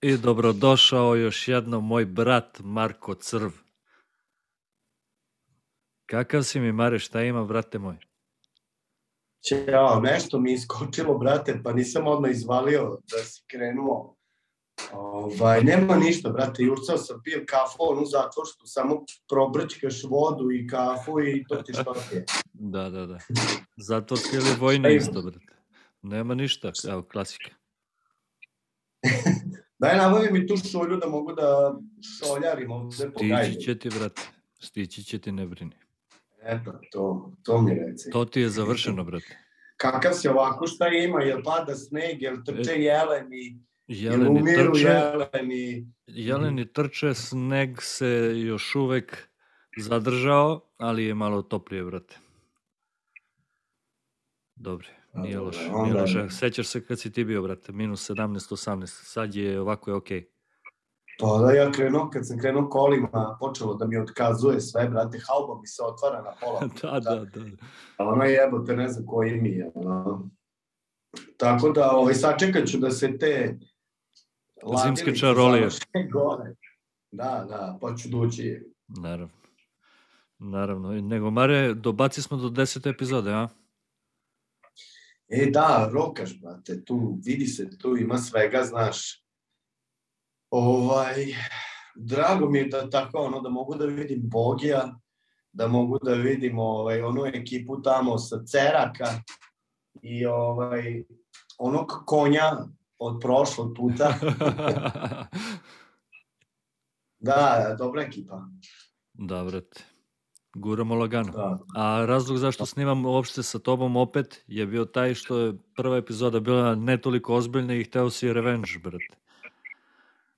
I dobrodošao još jednom moj brat Marko Crv. Kakav si mi, Mare, šta ima, brate moj? Ćao, nešto mi je iskočilo, brate, pa nisam odmah izvalio da si krenuo. Ovaj, nema ništa, brate, jurcao sam, pijem kafu, onu zatvorstu, samo probrčkaš vodu i kafu i to ti što ti je. Da, da, da. Zatvorska ili vojna isto, brate. Nema ništa, evo, klasika. Daj, nabavi mi tu šolju da mogu da šoljarim ovde po Stići gajbi. će ti, brate. Stići će ti, ne brini. Eto, to, to mi reci. To ti je završeno, brate. Kakav si ovako, šta ima, jel pada sneg, jel trče jeleni, jel Jeleni umiru trče, jeleni, jeleni trče, sneg se još uvek zadržao, ali je malo toplije, brate. Dobre, nije loše, nije loše. Sećaš se kad si ti bio, brate, minus 17, 18, sad je ovako je okej. Pa da ja krenuo, kad sam krenuo kolima, počelo da mi otkazuje sve, brate, hauba mi se otvara na pola. da, da, da. A ono jebote, ne znam koji mi je. ono. Tako da, ovaj, sačekat ću da se te Zimske čarolije. gore. Da, da, pa ću doći. Naravno. Naravno. Nego, Mare, dobaci smo do desete epizode, a? E da, rokaš, brate, tu vidi se, tu ima svega, znaš. Ovaj, drago mi je da tako, ono, da mogu da vidim Bogija, da mogu da vidim ovaj, onu ekipu tamo sa Ceraka i ovaj, onog konja od prošlog puta. Da, dobra ekipa. da, brate. Guramo lagano. Da. A razlog zašto snimam uopšte sa tobom opet je bio taj što je prva epizoda bila ne toliko ozbiljna i hteo si revenge, brate.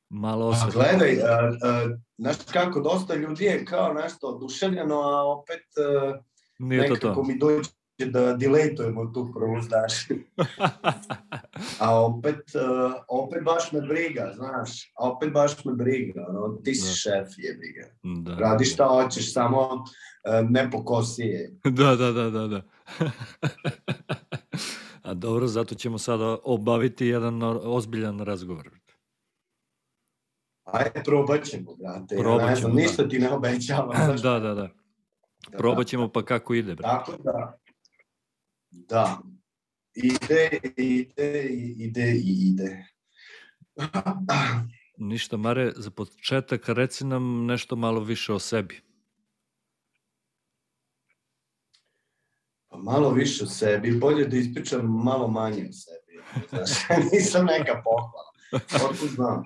Malo A osveta. gledaj, a, a, znaš kako, dosta ljudi je kao nešto oduševljeno, a opet a, Nije to nekako to. mi dođe da dilejtujemo tu prvu, znaš. A opet, uh, opet baš me briga, znaš. A opet baš me briga, ono, ti si Da. šef je briga. Da. Radi šta hoćeš, samo uh, ne pokosi je. Da, da, da, da, da. A dobro, zato ćemo sada obaviti jedan ozbiljan razgovor. Ajde, probat ćemo, brate. Ja Probat ne znam, ćemo, da. ništa ti ne obećavam. znaš. da, da, da. Probat ćemo pa kako ide, brate. Tako da, da, ide, ide, ide i ide. Ništa, Mare, za početak reci nam nešto malo više o sebi. Pa malo više o sebi, bolje da ispričam malo manje o sebi. Znaš, nisam neka pohvala. Otko znam.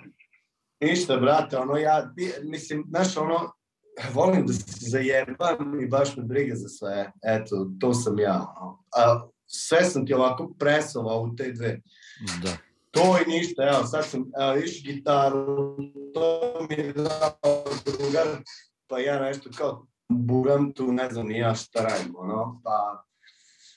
Ništa, brate, ono ja, mislim, znaš, ono, volim da se zajebam i baš me briga za sve. Eto, to sam ja. A sve sam ti ovako presovao u te dve. Da. To i ništa, evo, sad sam, evo, viš gitaru, to mi je dao drugar, pa ja nešto kao buram tu, ne znam ni ja šta radim, ono, pa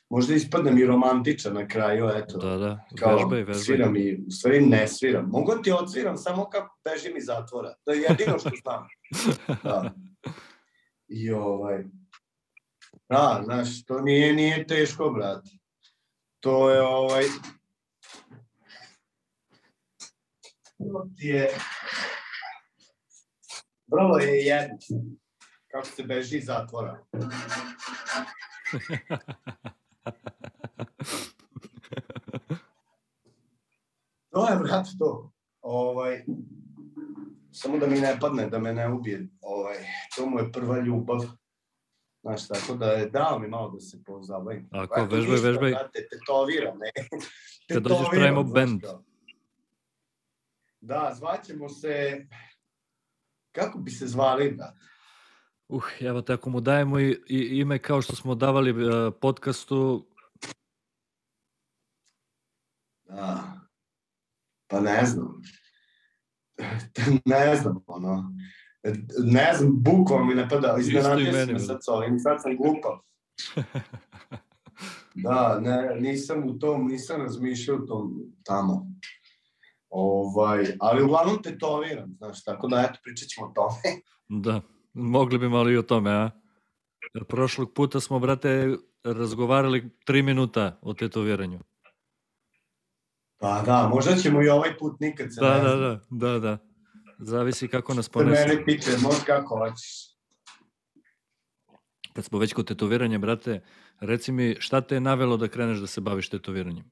možda ispadnem i romantičan na kraju, eto. Da, da. Kao, Vežbaj, vežbaj. sviram i, u stvari ne sviram. Mogu ti odsviram samo kako bežim iz zatvora. To je jedino što znam. Da. I ovaj... Da, znaš, to nije, nije teško, brate. To je ovaj... To ti je... Vrlo je jednostavno. Kako se beži iz zatvora. To je, brat, to. Ovaj, samo da mi ne padne, da me ne ubije. Ovaj, to mu je prva ljubav. Znaš, tako da je dao mi malo da se pozabavim. Ako, Eto, vežbaj, ništa, vežbaj. Brate, tetoviram, ne. Kad dođeš, pravimo bend. Da, zvaćemo se... Kako bi se zvali, brate? Uh, evo te, ako mu dajemo i, i ime kao što smo davali uh, podcastu, Da. Pa ne znam. ne znam, ono. Ne znam, bukvalno mi ne pada. Isto i Iznenadio me brate. sad s ovim, sad sam glupav. Da, ne, nisam u tom, nisam razmišljao tom tamo. Ovaj, ali uglavnom tetoviram, znaš, tako da eto, pričat ćemo o tome. da, mogli bi malo i o tome, a? Prošlog puta smo, brate, razgovarali tri minuta o tetoviranju. Pa da, možda ćemo i ovaj put nikad se Da, ne da, da, da, da. Zavisi kako nas ponese. mene piče, može kako hoćeš. Kad smo već kod tetoviranja, brate, reci mi šta te je navelo da kreneš da se baviš tetoviranjem?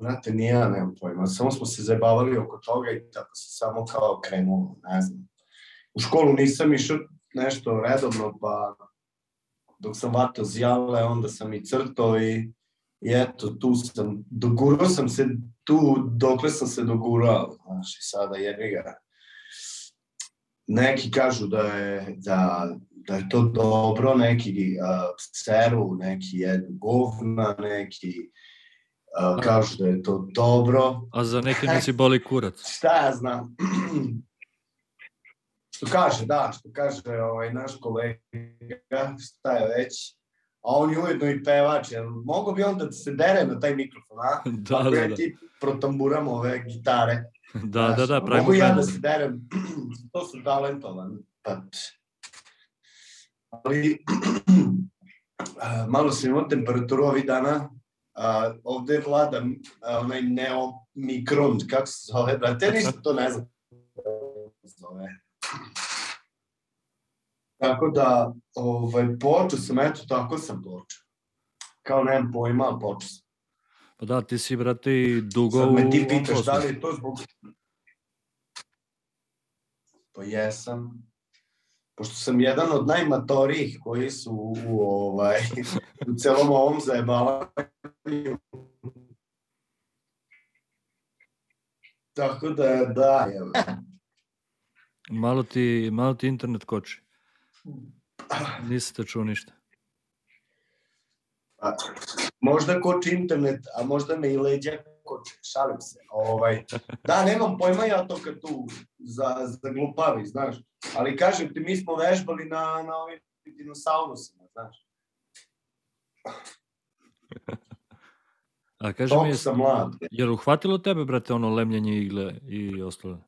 Brate, ni ja nemam pojma. Samo smo se zabavali oko toga i tako se samo kao krenulo, ne znam. U školu nisam išao nešto redovno, pa dok sam vatao zjale, onda sam i crto i, i eto, tu sam, dogurao sam se tu dokle sam se dogurao, znaš, i sada jebi ga. Neki kažu da je, da, da je to dobro, neki uh, seru, neki jedu govna, neki uh, kažu da je to dobro. A za neke nisi boli kurac. Šta ja znam? što kaže, da, što kaže ovaj naš kolega, šta je već, a on je ujedno i pevač, jer mogo bi onda da se dere na taj mikrofon, a? Da, Ako da, ja da. ti protamburam ove gitare. Da, da, da, pravimo Mogu ja da se derem, to sam talentovan, pa... Ali, malo sam imao temperaturu ovih dana, a, ovde vlada a, onaj neomikron, kako se zove, brate, ništa to ne znam. Zove. Tako da, ovaj, počeo sam, eto, tako sam počeo. Kao nemam pojma, ali počeo sam. Pa da, ti si, brate, i dugo Sad me ti pitaš da li je to zbog... Pa jesam. Pošto sam jedan od najmatorijih koji su u, ovaj, u celom ovom zajebavanju. Tako da, da. Malo ti, malo ti internet koči. Nisi te čuo ništa. A, možda koči internet, a možda me i leđa koči, šalim se. Ovaj, da, nemam pojma ja to kad tu za, za glupavi, znaš. Ali kažem ti, mi smo vežbali na, na ovim dinosaurusima, znaš. A kaži mi, Toliko jes- sam mlad. je li uhvatilo tebe, brate, ono lemljenje igle i ostalo?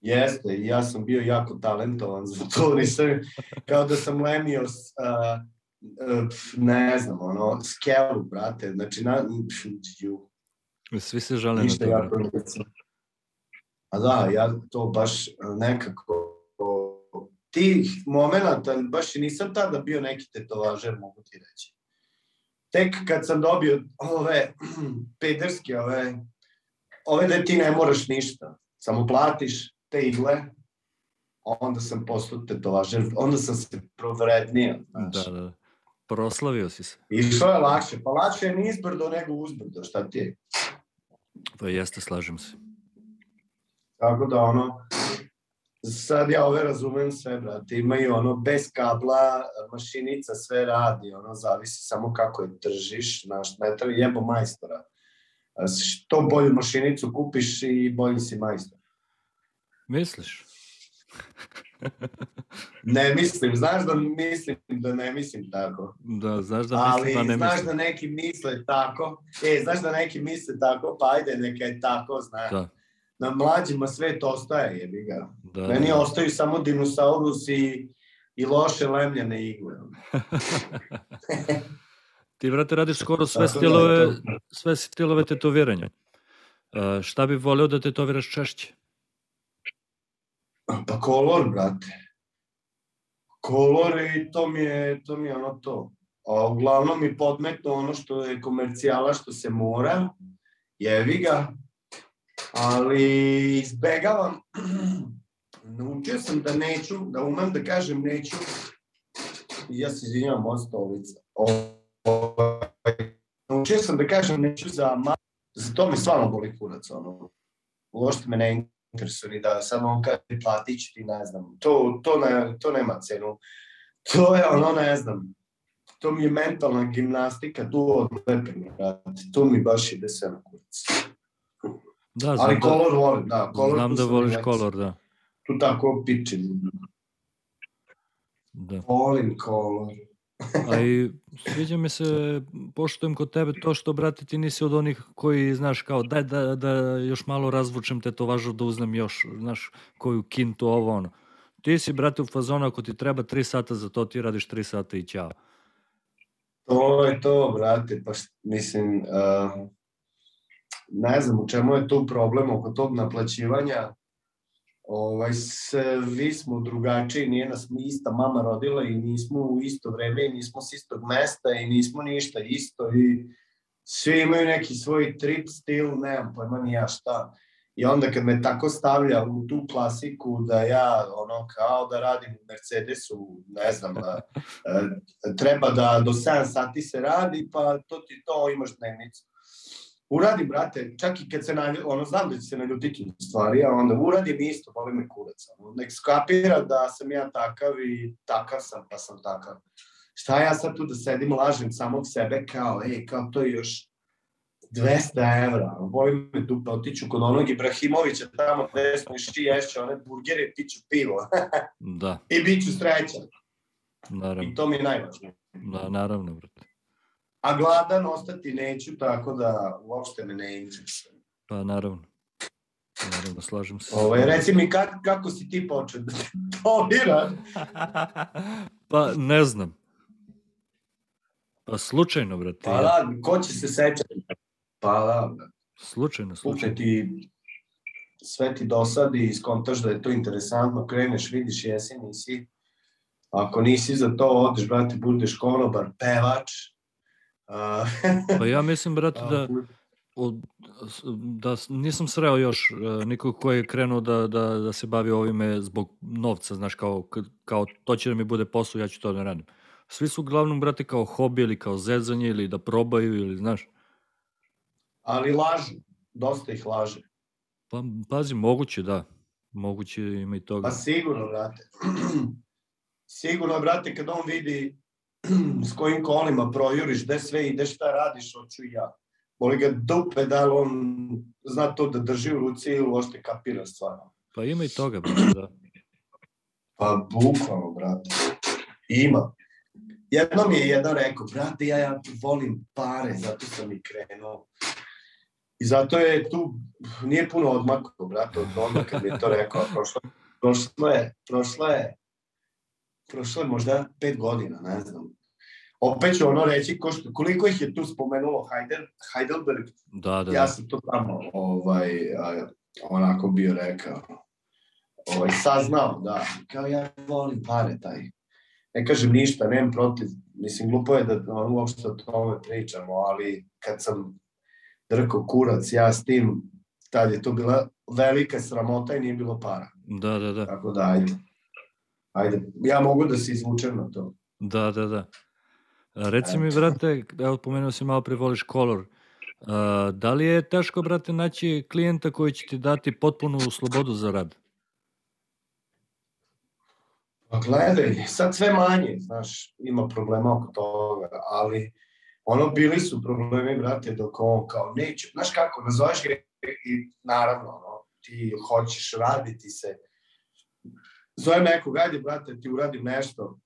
Jeste, ja sam bio jako talentovan za to, nisam, kao da sam lemio, s- pf, ne znam, ono, skelu, brate, znači, na, ju, Svi se žale na ništa to, jako brate. A da, ja to baš nekako, tih momenta, baš i nisam tada bio neki tetovažer, mogu ti reći. Tek kad sam dobio ove pederske, ove, ove da ti ne moraš ništa, samo platiš te igle, onda sam postao tetovažer, onda sam se provrednio. Znaš. Da, da. Proslavio si se. Išlo je lakše, pa lakše je nizbrdo nego uzbrdo, šta ti je? Pa jeste, slažem se. Tako da ono, sad ja ove razumem sve, brate, imaju ono bez kabla, mašinica sve radi, ono zavisi samo kako je držiš, znaš, ne treba jebo majstora. Što bolju mašinicu kupiš i bolji si majstor. Misliš? Ne mislim, znaš da mislim da ne mislim tako. Da, znaš da Ali mislim da ne znaš mislim. da neki misle tako, e, znaš da neki misle tako, pa ajde neka je tako, znaš. Da, Na mlađima svet ostaje, jebi ga. da. Meni da. ostaju samo dinosaurus i, i loše lemljene igle. Ti, brate, radiš skoro sve Tako da stilove, to- sve stilove tetoviranja. A, šta bi voleo da tetoviraš češće? Pa kolor, brate. Kolor i to mi je, to mi je ono to. A uglavnom mi podmetno ono što je komercijala, što se mora, jevi ga, ali izbegavam. Naučio sam da neću, da umem da kažem neću. I ja se izvinjam, moja stolica. Ovaj, Naučio sam da kažem neću za ma... Za to me stvarno boli kurac, ono. Uopšte me ne interesuje ni da samo on kaže platit ću ti, ne znam. To, to, ne, to nema cenu. To je ono, ne znam. To mi je mentalna gimnastika, tu odlepim, brate. To mi baš ide sve na kurac. Da, znam Ali da, kolor volim, da. Kolor znam da voliš već- kolor, da. Tu tako pičim. da. Volim kolor. A i sviđa mi se, poštujem kod tebe to što, brate, ti nisi od onih koji, znaš, kao, daj da, da još malo razvučem tetovažu da uzmem još, znaš, koju kintu, ovo, ono. Ti si, brate, u fazonu, ako ti treba tri sata za to, ti radiš tri sata i ćao. To je to, brate, pa mislim, uh, ne znam u čemu je tu problem oko tog naplaćivanja. Ovaj, svi smo drugačiji, nije nas ista mama rodila i nismo u isto vreme i nismo s istog mesta i nismo ništa isto i svi imaju neki svoj trip stil, nemam pojma ni ja šta. I onda kad me tako stavlja u tu klasiku da ja ono kao da radim u Mercedesu, ne znam, da, treba da do 7 sati se radi, pa to ti to imaš dnevnicu. Uradim, brate, čak i kad se na, ono, znam da će se naljutiti stvari, a onda uradim isto, boli me kurac. Nek skapira da sam ja takav i takav sam, pa sam takav. Šta ja sad tu da sedim, lažem samog sebe kao, ej, kao to je još 200 evra, volim me tu pa otiću kod onog Ibrahimovića tamo gde smo išli ješće one burgere, piću pivo. da. I bit ću srećan. Naravno. I to mi je najvažnije. Da, naravno, brate. A gladan ostati neću, tako da uopšte me ne interesuje. Pa naravno. Naravno, slažem se. Ovaj, reci mi kak, kako si ti počeo da tolira? pa ne znam. Pa slučajno, brate. Pa da, ko će se sećati? Pa da, Slučajno, slučajno. Slučaj ti sve ti dosadi i skontaš da je to interesantno, kreneš, vidiš, jesi, nisi. Ako nisi za to, odeš, brate, budeš konobar, pevač. pa ja mislim, brate, da, od, da nisam sreo još uh, nikog ko je krenuo da, da, da se bavi ovime zbog novca, znaš, kao, kao to će da mi bude posao, ja ću to da radim. Svi su uglavnom, brate, kao hobi ili kao zezanje ili da probaju ili, znaš. Ali lažu, dosta ih laže. Pa, pazi, moguće, da. Moguće ima i toga. Pa sigurno, brate. sigurno, brate, kad on vidi s kojim kolima projuriš, gde sve ideš, šta radiš, hoću ja. Boli ga dupe da li on zna to da drži u ruci ili uopšte kapira stvarno. Pa ima i toga, brate, da. Pa bukvalno, brate. Ima. Jednom je jedan rekao, brate, ja, ja volim pare, zato sam i krenuo. I zato je tu, nije puno odmakao, brate, od onda kad mi je to rekao, prošlo, prošlo je, prošlo je, prošlo je možda pet godina, ne znam. Opet ću ono reći, ko što, koliko ih je tu spomenulo Heidel, Heidelberg, da, da, ja da. sam to tamo ovaj, onako bio rekao, ovaj, saznao, da, kao ja volim pare, taj, ne kažem ništa, nemam protiv, mislim, glupo je da on, uopšte o tome pričamo, ali kad sam drkao kurac, ja s tim, tad je to bila velika sramota i nije bilo para. Da, da, da. Tako da, ajde. Ajde, ja mogu da se izvučem na to. Da, da, da. Reci mi, brate, evo pomenuo si malo pre voliš kolor. Da li je teško, brate, naći klijenta koji će ti dati potpunu slobodu za rad? Pa gledaj, sad sve manje, znaš, ima problema oko toga, ali ono bili su problemi, brate, dok on kao neće, znaš kako, nazoveš ga i naravno, ono, ti hoćeš raditi se, zove nekog, ajde, brate, ti uradim nešto,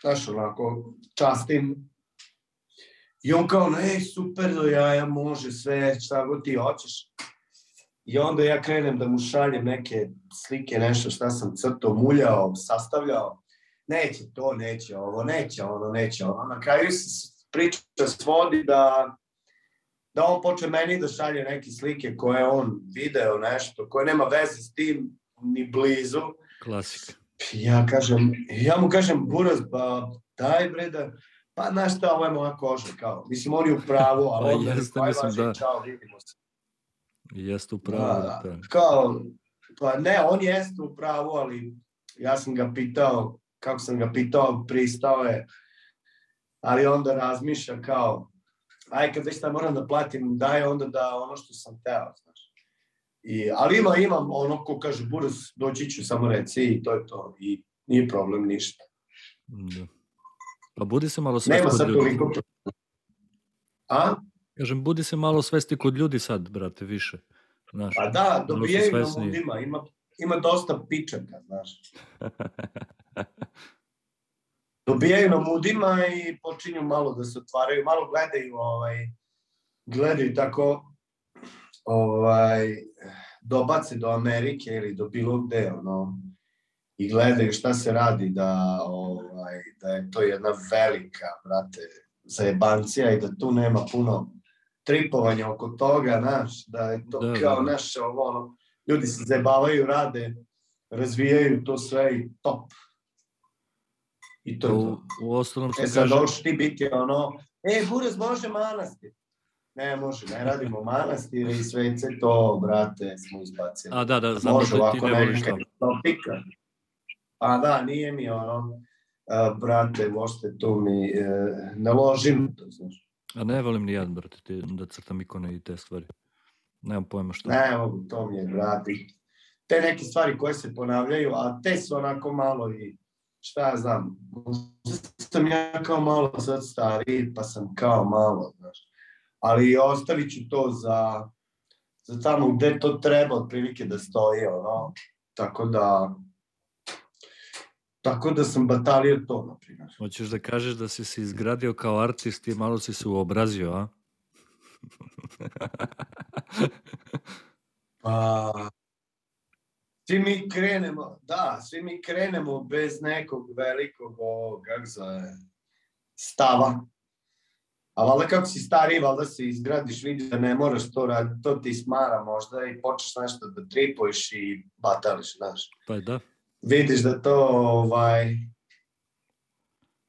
znaš, onako, častim, i on kao, ne, super, do jaja, može sve, šta god ti hoćeš. I onda ja krenem da mu šaljem neke slike, nešto šta sam crto, muljao, sastavljao. Neće to, neće ovo, neće ono, neće ono. Na kraju se priča svodi da, da on počne meni da šalje neke slike koje on video nešto, koje nema veze s tim ni blizu. Klasika. Ja kažem, ja mu kažem, buraz, pa daj bre da, pa znaš šta, ovo je moja koža, kao. Mislim, on je u pravu, ali Pa onda jeste, je mislim, da. čao, vidimo se. Jeste u Da, pravu. da. Da. Kao, pa ne, on jeste u pravu, ali ja sam ga pitao, kako sam ga pitao, pristao je, ali onda razmišlja kao, aj kad već šta moram da platim, daj onda da ono što sam teo. I, ali ima, imam ono ko kaže, Buras, doći ću, samo reci i to je to. I nije problem ništa. da. Pa budi se malo Nema svesti sad kod ljudi. toliko. A? Kažem, budi se malo svesti kod ljudi sad, brate, više. Znaš, Pa da, dobijaju na mudima, ima, ima dosta pičaka, znaš. Dobijaju na mudima i počinju malo da se otvaraju, malo gledaju, ovaj, gledaju tako, ovaj, dobace do Amerike ili do bilo gde, ono, i gledaju šta se radi da, ovaj, da je to jedna velika, brate, zajebancija i da tu nema puno tripovanja oko toga, znaš, da je to Da, da, kao da. naše ovo, ono, ljudi se zajebavaju, rade, razvijaju to sve i top. I to je U, to. u ostalom što E sad ti biti ono, e, Buraz može manastir. Ne može, ne radimo manastire i svece, to, brate, smo izbacili. a da, da, znam može da ti ne voliš to. topika. Pa da, nije mi ono, a, brate, možete tu mi, e, ne ložim to, znaš. A ne volim ni jedan, brate, ti, da crtam ikone i te stvari. Nemam pojma šta. Ne mogu, to mi je, brate. Te neke stvari koje se ponavljaju, a te su onako malo i, šta ja znam, sam ja kao malo sad stariji, pa sam kao malo, znaš. Ali ostavit ću to za, za tamo gde to treba otprilike da stoji, ono. Tako da, tako da sam batalio to, na primjer. Hoćeš da kažeš da si se izgradio kao artist i malo si se uobrazio, a? Pa, svi mi krenemo, da, svi mi krenemo bez nekog velikog, ovog, kako zove, stava. A valjda kako si stariji, valjda se izgradiš, vidiš da ne moraš to raditi, to ti smara možda i počneš nešto da tripuješ i batališ, znaš. Pa da. Vidiš da to, ovaj,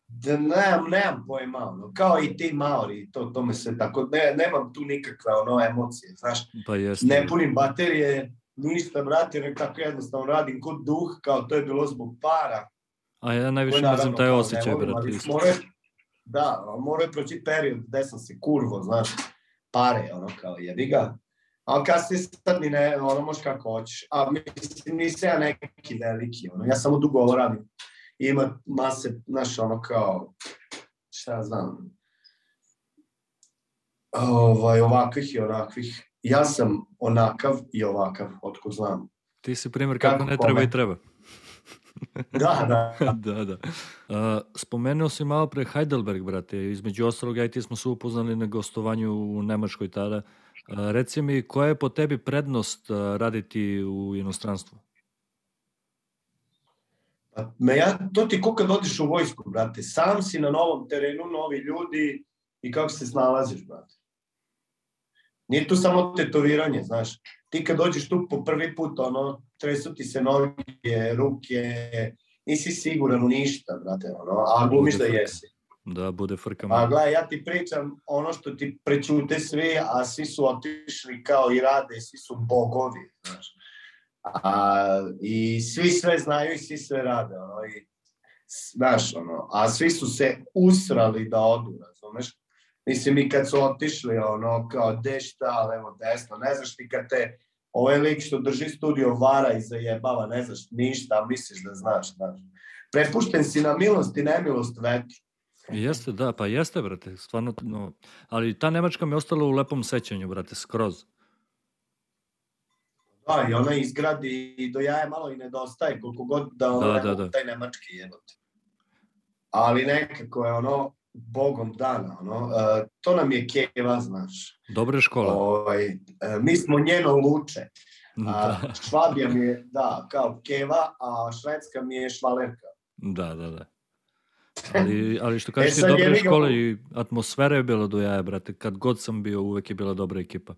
da nemam, nemam pojma, ono, kao i ti Maori, to, to me se tako, ne, nemam tu nikakve ono emocije, znaš Pa jeste. ne punim baterije, ništa, brate, nek tako jednostavno radim kod duh, kao to je bilo zbog para. A ja najviše ne znam taj osjećaj, brate. More, da, mora je proći period gde sam se kurvo, znaš, pare, ono, kao jebi ga. Ali kasnije sad mi ne, ono, možeš kako hoćeš. A mislim, nisam ja neki veliki, ono, ja samo dugo ovo radim. Ima mase, znaš, ono, kao, šta ja znam, ovaj, ovakvih i onakvih. Ja sam onakav i ovakav, otko znam. Ti si primjer kako, Kako ne treba kome? i treba. Da, da, da, da. A, spomenuo si malo pre Heidelberg, brate. Između ostalog, ja i ti smo se upoznali na gostovanju u Nemačkoj tada. A, reci mi, koja je po tebi prednost a, raditi u inostranstvu? Pa, me ja, to ti ko kad odiš u vojsku, brate. Sam si na novom terenu, novi ljudi i kako se snalaziš, brate. Nije tu samo tetoviranje, znaš. Ti kad dođeš tu po prvi put, ono, tresu ti se noge, ruke, nisi siguran u ništa, brate, ono, a glumiš da jesi. Da, bude frka. A malo. gledaj, ja ti pričam ono što ti prećute svi, a svi su otišli kao i rade, svi su bogovi, znaš. A, I svi sve znaju i svi sve rade, ono, i, znaš, ono, a svi su se usrali da odu, razumeš? Mislim, i kad su otišli, ono, kao, de šta, levo, desno, ne znaš ti kad te, ovaj lik što drži studio vara i zajebava, ne znaš ništa, misliš da znaš, znaš. Prepušten si na milost i nemilost vetru. Jeste, da, pa jeste, brate, stvarno, no, ali ta Nemačka mi je ostala u lepom sećanju, brate, skroz. Da, i ona izgradi i do jaja malo i nedostaje, koliko god da, da, da, da. taj nemački jebote. Ali nekako je ono, bogom dana, ono, uh, to nam je Keva, znaš. Dobre škola. Ovaj, uh, mi smo njeno luče. A, Da, Švabija mi je, da, kao Keva, a Švedska mi je švalerka. da, da. da. Ali, ali što kažeš ti, E, dobre škole i atmosfera je bila do jaja, brate. Kad god sam bio, uvek je bila dobra ekipa.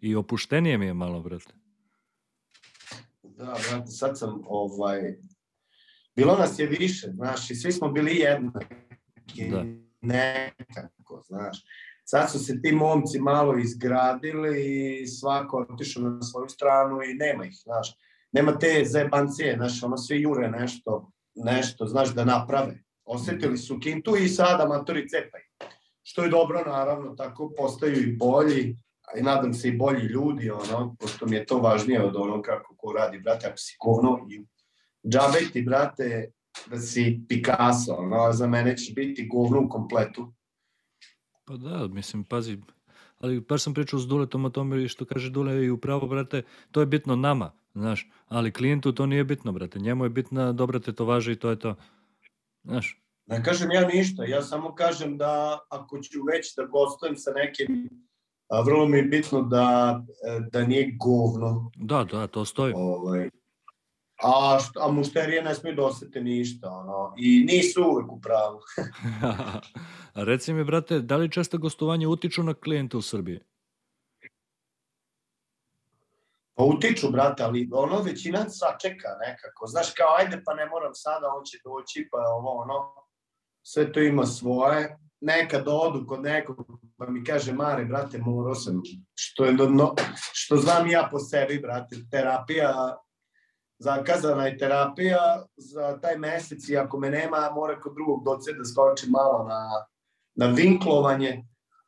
I opuštenije mi je malo, brate. Da, brate, sad sam, ovaj, bilo nas je više, znaš, i svi smo bili jednaki, Da. Nekako, znaš. Sad su se ti momci malo izgradili i svako otišao na svoju stranu i nema ih, znaš. Nema te zebancije, znaš, ono svi jure nešto, nešto, znaš, da naprave. Osetili su kintu i sada matori cepaju. Što je dobro, naravno, tako postaju i bolji, a i nadam se i bolji ljudi, ono, pošto mi je to važnije od ono kako ko radi, brate, ako si govno i džabe ti, brate, da si Picasso, ono, a za mene će biti govno u kompletu. Pa da, mislim, pazi, ali baš sam pričao s Duletom o tome i što kaže Dule i upravo, brate, to je bitno nama, znaš, ali klijentu to nije bitno, brate, njemu je bitna dobra tetovaža i to je to, znaš, Ne kažem ja ništa, ja samo kažem da ako ću već da gostujem sa nekim, a, vrlo mi je bitno da, e, da nije govno. da, da, to stoji. Ovaj, A, što, a mušterije ne smiju da osete ništa, ono, i nisu uvek u pravu. a reci mi, brate, da li često gostovanje utiču na klijente u Srbiji? Pa utiču, brate, ali ono većina sačeka nekako. Znaš, kao, ajde, pa ne moram sada, on će doći, pa ovo, ono, sve to ima svoje. Nekad odu kod nekog, pa mi kaže, Mare, brate, morao sam, što, je, no, što znam ja po sebi, brate, terapija, zakazana je terapija za taj mesec i ako me nema, mora kod drugog doce da skoči malo na, na vinklovanje,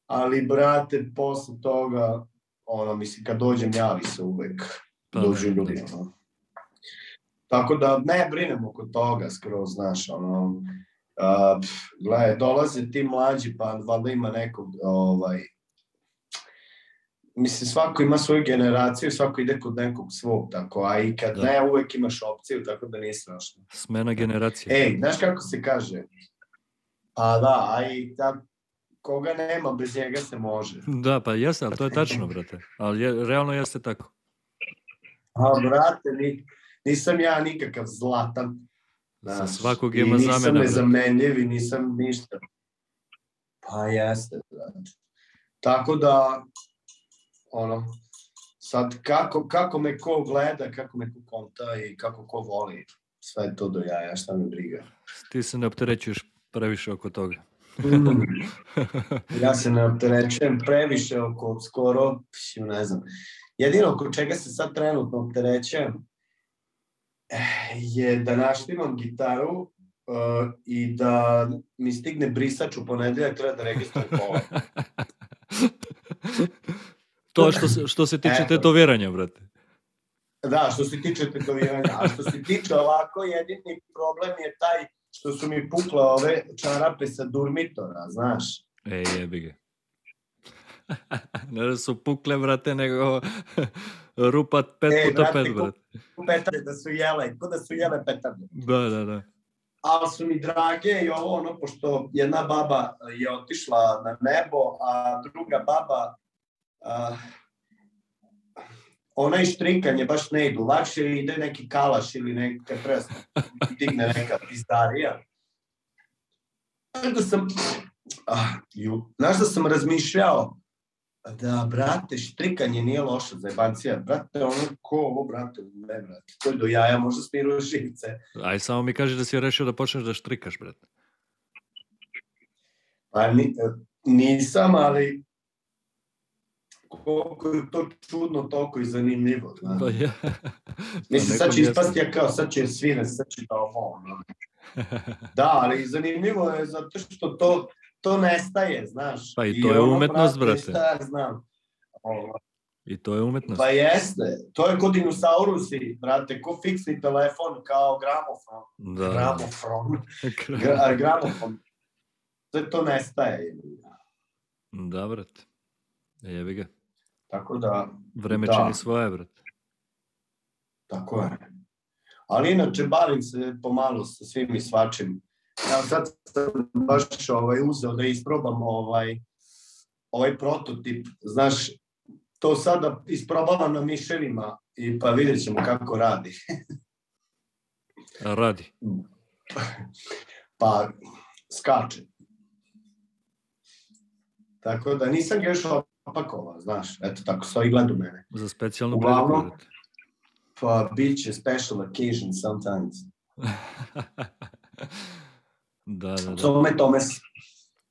ali, brate, posle toga, ono, mislim, kad dođem, javi se uvek pa, duži ljudi, ono. Tako da ne brinemo kod toga skroz, znaš, ono, uh, gledaj, dolaze ti mlađi, pa valjda ima nekog, ovaj, mislim, svako ima svoju generaciju, svako ide kod nekog svog, tako, a i kad da. ne, uvek imaš opciju, tako da nije strašno. Smena generacije. Ej, znaš kako se kaže? Pa da, a i tako, koga nema, bez njega se može. Da, pa jeste, ali to je tačno, brate. Ali je, realno jeste tako. A, brate, ni, nisam ja nikakav zlatan. Znaš, Sa svakog ima zamena. Nisam nezamenljiv i nisam ništa. Pa jeste, brate. Tako da, ono, sad kako, kako me ko gleda, kako me ko konta i kako ko voli, sve to do jaja, šta me briga. Ti se ne opterećuješ previše oko toga. Mm. ja se ne opterećujem previše oko skoro, ne znam. Jedino oko čega se sad trenutno opterećujem eh, je da naštimam gitaru uh, i da mi stigne brisač u ponedeljak, treba da registrujem pola. to što se, što se tiče tetoviranja, brate. Da, što se tiče tetoviranja. A što se tiče ovako, jedini problem je taj što su mi pukle ove čarape sa durmitora, znaš. E, jebi ga. ne da su pukle, brate, nego rupa pet e, puta brate, pet, brate. Petarde da su jele, ko da su jele petarde. Da, da, da. Ali su mi drage i ovo ono, pošto jedna baba je otišla na nebo, a druga baba uh, ona i štrinkanje baš ne idu. Lakše ide neki kalaš ili neka presna. Digne neka pizdarija. Znaš da sam... Ah, ju, znaš da sam razmišljao da, brate, štrikanje nije loša za jebancija. Brate, ono ko ovo, brate, ne, brate. To je do jaja, možda smiruju živice. Aj, samo mi kaži da si rešio da počneš da štrikaš, brate. Pa ni, nisam, ali koliko je to čudno, toliko i zanimljivo. Da. Pa ja. Mislim, sad će ispasti ja kao, sad će svine, sad će da ovo. Da, ali zanimljivo je zato što to, to nestaje, znaš. Pa i to I je umetnost, brate. Šta znam. Ovo. I to je umetnost. Pa jeste. To je kod dinosaurusi, brate, ko fiksni telefon kao gramofon. Da. Gramofon. Gra, gramofon. Sve to nestaje. Da, brate. Jebi ga. Tako da... Vreme da, čini svoje, brate. Tako je. Ali inače, bavim se pomalo sa svim i svačim. Ja sad sam baš ovaj, uzeo da isprobam ovaj, ovaj prototip. Znaš, to sada isprobavam na miševima i pa vidjet ćemo kako radi. radi? Pa, skače. Tako da nisam ga još opakova, znaš, eto tako, stoji gleda u mene. Za specijalnu Uglavnom, pa bit će special occasion sometimes. da, da, da. Tome, Tomes.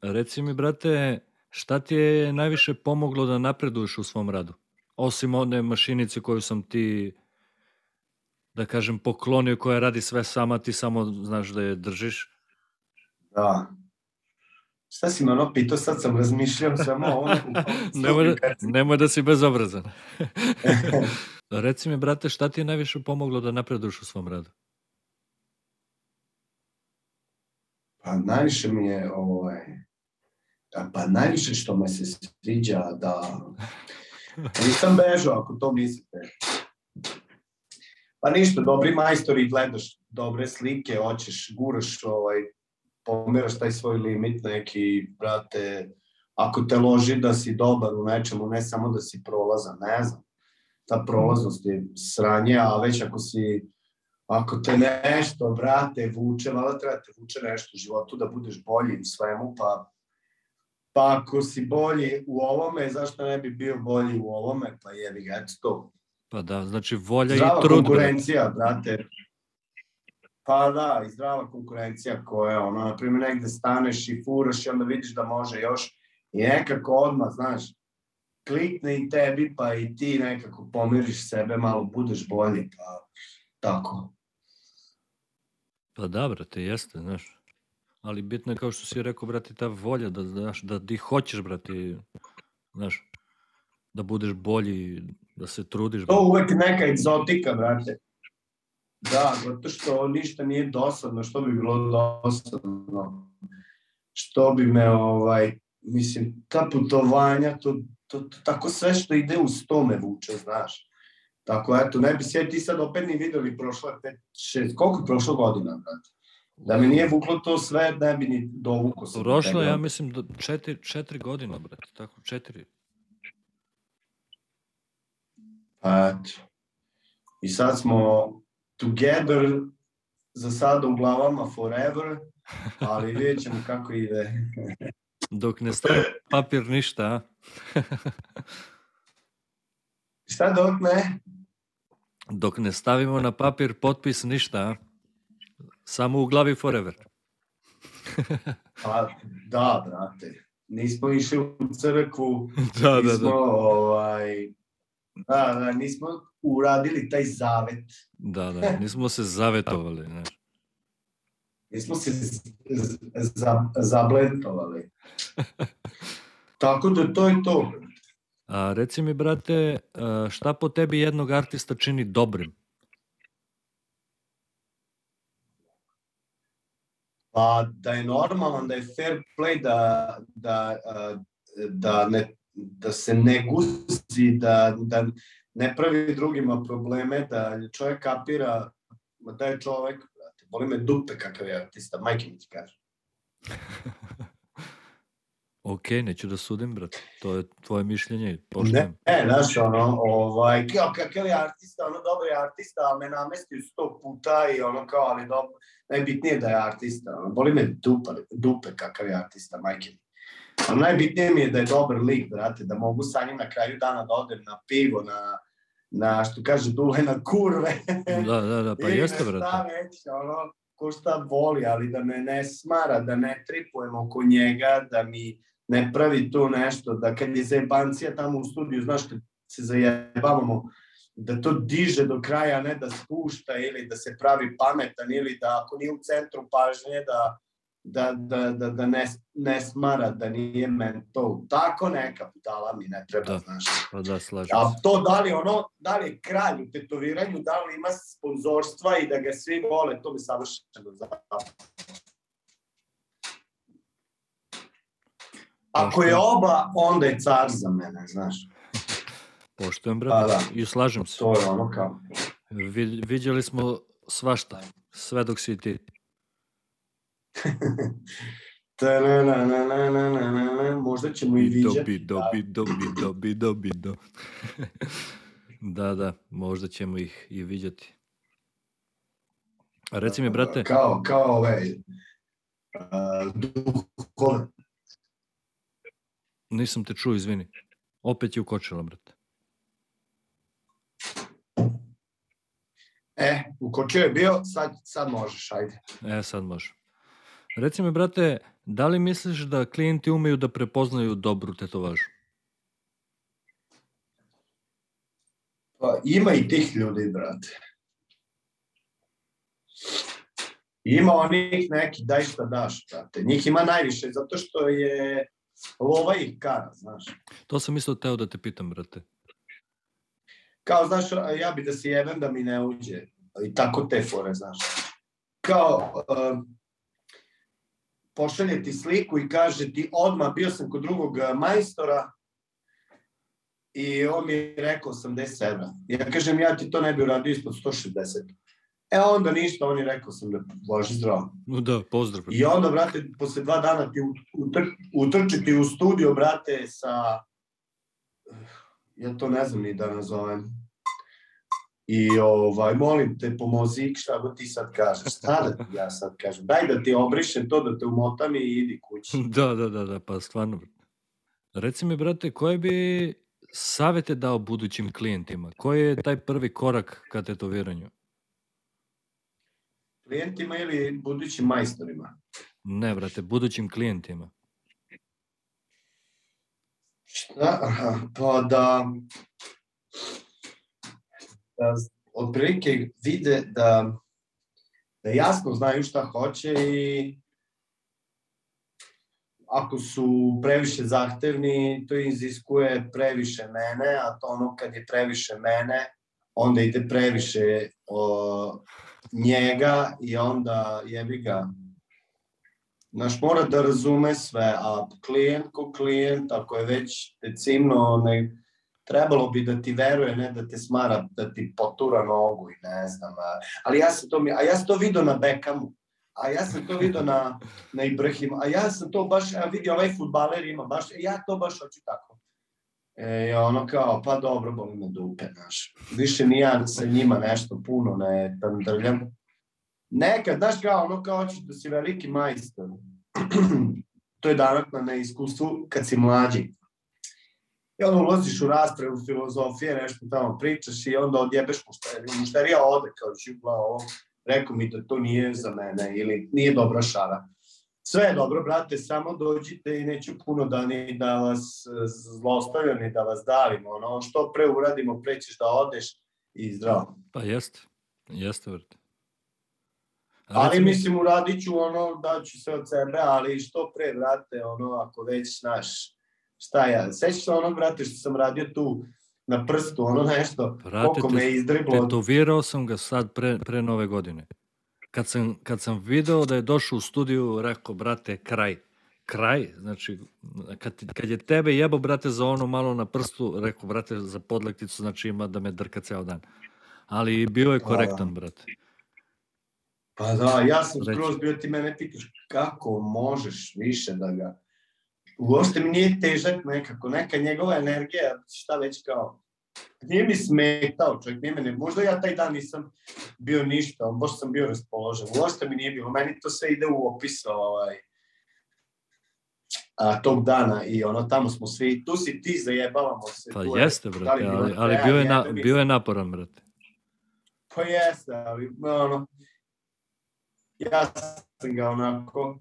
Reci mi, brate, šta ti je najviše pomoglo da napreduješ u svom radu? Osim one mašinice koju sam ti, da kažem, poklonio, koja radi sve sama, ti samo znaš da je držiš. Da, Šta si me ono pitao, sad sam razmišljao samo o ono. nemoj, da, nemoj da si bezobrazan. Reci mi, brate, šta ti je najviše pomoglo da napreduš u svom radu? Pa najviše mi je, ovaj, pa najviše što me se sviđa da nisam bežao ako to mislite. Pa ništa, dobri majstori, gledaš dobre slike, hoćeš, guraš ovaj, pomeraš taj svoj limit neki, brate, ako te loži da si dobar u nečemu, ne samo da si prolazan, ne znam. Ta prolaznost je sranje, a već ako si ako te nešto, brate, vuče, malo treba te vuče nešto u životu da budeš bolji u svemu, pa pa ako si bolji u ovome, zašto ne bi bio bolji u ovome, pa jebi ga, eto to. Pa da, znači volja Zdrava i trud. brate. konkurencija, brate. Pa da, i zdrava konkurencija koja ono, na primjer, negde staneš i furaš i onda vidiš da može još i nekako odmah, znaš, klikne i tebi, pa i ti nekako pomiriš sebe, malo budeš bolji, pa tako. Pa da, brate, jeste, znaš. Ali bitno je, kao što si rekao, brate, ta volja da, znaš, da ti hoćeš, brate, znaš, da budeš bolji, da se trudiš. To uvek neka egzotika, brate. Da, zato što ništa nije dosadno, što bi bilo dosadno. Što bi me, ovaj, mislim, ta putovanja, to, to, to tako sve što ide uz to me vuče, znaš. Tako, eto, ne bi se ti sad opet ni videli prošle pet, šest, koliko je prošlo godina, brate? Da me nije vuklo to sve, ne bi ni dovuko se. Prošlo, ja mislim, do četiri, četiri godina, brate, tako, četiri. Pa eto. I sad smo together, za sada u glavama forever, ali vidjet ćemo kako ide. Dok ne stavi papir ništa, a? Šta dok ne? Dok ne stavimo na papir potpis ništa, a? Samo u glavi forever. Pa da, brate. Nismo išli u crkvu, da, nismo, ovaj, da, da, nismo uradili taj zavet. Da, da, nismo se zavetovali, znaš. Nismo se za, zabletovali. Tako da to je to. A reci mi, brate, šta po tebi jednog artista čini dobrim? Pa da je normalan, da je fair play, da, da, da, ne, da se ne guzi, da, da ne pravi drugima probleme, da čovjek kapira ma da je čovjek, brate, boli me dupe kakav je artista, majke mi ti kaže. Ok, neću da sudim, brate. To je tvoje mišljenje, poštujem. Ne, ne, znaš, ono, ovaj, kao kakav je artista, ono, dobar je artista, ali me namestio sto puta i ono, kao, ali dobro, najbitnije da je artista, ono, boli me dupa, dupe kakav je artista, majke mi. Ali najbitnije mi je da je dobar lik, brate, da mogu sa njim na kraju dana da odem na pivo, na, na što kaže Dule, na kurve. Da, da, da, pa jeste, na Šta brate. već, ono, ko šta voli, ali da me ne smara, da ne tripujem oko njega, da mi ne pravi to nešto, da kad je zajebancija tamo u studiju, znaš, kad se zajebavamo, da to diže do kraja, a ne da spušta ili da se pravi pametan ili da ako nije u centru pažnje, da, da, da, da, da ne, ne smara, da nije mental. Tako neka budala mi ne treba, Da. znaš. Pa da, slažem A to da li ono, da li je kralj u tetoviranju, da li ima sponzorstva i da ga svi vole, to mi savršeno zapravo. Ako je oba, onda je car za mene, znaš. Poštujem, Pa brate. da. I slažem se. To je ono kao. Vi, viđali smo svašta, sve dok si ti. Ta-na-na-na-na-na-na-na, Možda ćemo i viđati. bido, da. bido, bido, bido, bido. da, da, možda ćemo ih i viđati. A reci mi, brate, Kao, kao ovaj, uh, nisam te čuo, izvini. Opet je ukočila, brate. E, ukočio je bio, sad, sad možeš, ajde. E, sad može. Reci mi, brate, da li misliš da klijenti umeju da prepoznaju dobru tetovažu? Pa, ima i tih ljudi, brate. Ima onih neki, daj šta daš, brate. Njih ima najviše, zato što je lova ih kara, znaš. To sam isto teo da te pitam, brate. Kao, znaš, ja bi da se jebem da mi ne uđe. I tako te fore, znaš. Kao, uh, pošalje ti sliku i kaže ti odmah, bio sam kod drugog eh, majstora i on mi je rekao 80 evra. Ja kažem, ja ti to ne bi uradio ispod 160. E onda ništa, on je rekao sam da boži zdravo. No da, pozdrav. I onda, brate, posle dva dana ti ut- utr, utrčiti u studio, brate, sa... Ja to ne znam ni da nazovem. I ovaj, molim te, pomozi, šta god ti sad kažeš. Šta da ti ja sad kažem? Daj da ti obrišem to, da te umotam i idi kući. Da, da, da, da, pa stvarno. Reci mi, brate, koje bi savete dao budućim klijentima? Koji je taj prvi korak ka tetoviranju? Klijentima ili budućim majstorima? Ne, brate, budućim klijentima. Šta? Pa da otprilike vide da, da jasno znaju šta hoće i ako su previše zahtevni, to iziskuje previše mene, a to ono kad je previše mene, onda ide previše o, njega i onda jebi ga. Znaš, mora da razume sve, a klijent ko klijent, ako je već decimno, ne, trebalo bi da ti veruje, ne da te smara, da ti potura nogu i ne znam. A, ali ja sam to, a ja sam to vidio na Bekamu a ja sam to vidio na, na Ibrahimu, a ja sam to baš, ja vidio ovaj futbaler ima baš, e, ja to baš hoću tako. E, ono kao, pa dobro, boli me dupe, znaš. Više ni ja sa njima nešto puno ne drljam. Nekad, znaš kao, ono kao hoćeš da si veliki majstor. to je danak na neiskustvu kad si mlađi. I onda ulaziš u raspravu filozofije, nešto tamo pričaš i onda odjebeš mušterija, mušterija ode kao čipla ovo rekao mi da to nije za mene ili nije dobra šara. Sve je dobro, brate, samo dođite i neću puno da ni da vas zlostavljam ni da vas davim. Ono, što pre uradimo, pre ćeš da odeš i zdravo. Pa jeste, jeste, vrte. Ali mi... mislim, uradit ću ono, da ću se od sebe, ali što pre, brate, ono, ako već, znaš, šta ja, sećaš se onog, brate, što sam radio tu na prstu, ono nešto, Brate, koliko me je izdriblo. Tetovirao sam ga sad pre, pre nove godine. Kad sam, kad sam video da je došao u studiju, rekao, brate, kraj. Kraj, znači, kad, kad je tebe jebo, brate, za ono malo na prstu, rekao, brate, za podlekticu, znači ima da me drka ceo dan. Ali bio je pa korektan, da. brate. Pa da, ja sam skroz bio, ti mene pitaš kako možeš više da ga uopšte mi nije težak nekako, neka njegova energija, šta već kao, nije mi smetao čovjek, nije mene, možda ja taj dan nisam bio ništa, on baš sam bio raspoložen, uopšte mi nije bilo, meni to sve ide u opis ovaj, a, tog dana i ono, tamo smo svi, tu si ti, zajebavamo se. Pa jeste, brate, ali, ali bio, je na, bio je naporan, brate. Pa jeste, ali, ono, ja sam ga onako,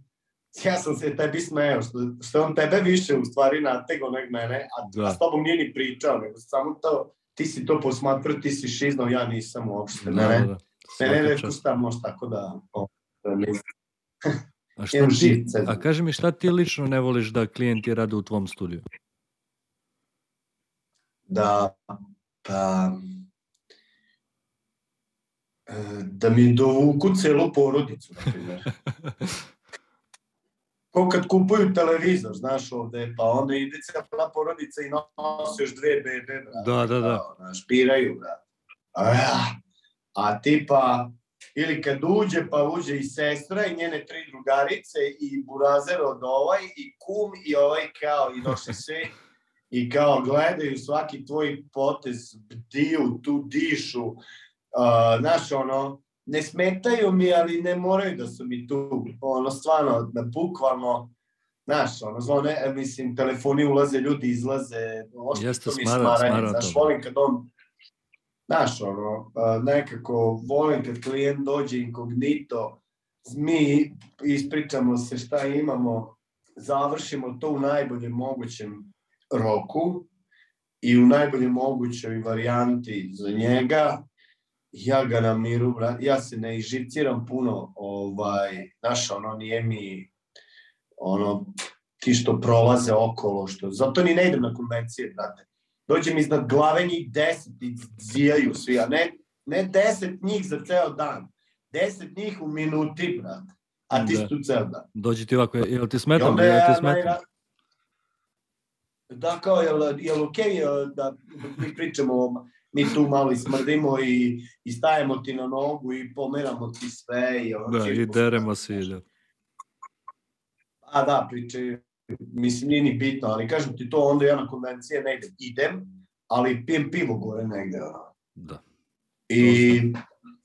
ja sam se tebi smeo, što, što on tebe više u stvari natego nek mene, a, da. a s tobom nije ni pričao, nego samo to, ti si to posmatrao, ti si šiznao, ja nisam uopšte, da, ne, da, da. Mene ne šta može tako da, o, da A, šta ti, a kaži mi, šta ti lično ne voliš da klijenti rade u tvom studiju? Da, pa, e, da mi dovuku celu porodicu, na primjer. ko kad kupuju televizor, znaš ovde, pa onda ide cijela porodica i nosi još dve bebe, brate. Da, da, da. Znaš, piraju, brate. A, a tipa, ili kad uđe, pa uđe i sestra i njene tri drugarice i burazer od ovaj i kum i ovaj kao i nosi se i kao gledaju svaki tvoj potez, bdiju, tu dišu, uh, znaš ono, ne smetaju mi, ali ne moraju da su mi tu. Ono, stvarno, da bukvalno, znaš, ono, zvone, e, mislim, telefoni ulaze, ljudi izlaze, ošto Jeste, mi smara, smaranje, znaš, volim kad on, znaš, ono, nekako, volim kad klijent dođe inkognito, mi ispričamo se šta imamo, završimo to u najboljem mogućem roku i u najboljem mogućoj varijanti za njega, ja ga na miru, ja se ne ižiciram puno, ovaj, znaš, ono, nije mi, ono, ti što prolaze okolo, što, zato ni ne idem na konvencije, brate. Dođem iznad glave njih deset i zijaju svi, a ne, ne deset njih za ceo dan. Deset njih u minuti, brate. A ti da. tu ceo dan. Dođi ti ovako, jel ti smetam? Jel ti smetam? Da, kao, jel, jel okej okay, da mi pričamo o mi tu malo smrdimo i, i stajemo ti na nogu i pomeramo ti sve. I, ono, da, i deremo se. Da. A da, priče, mislim, nije ni bitno, ali kažem ti to, onda ja na konvencije ne idem. Idem, ali pijem pivo gore negde. Ono. Da. I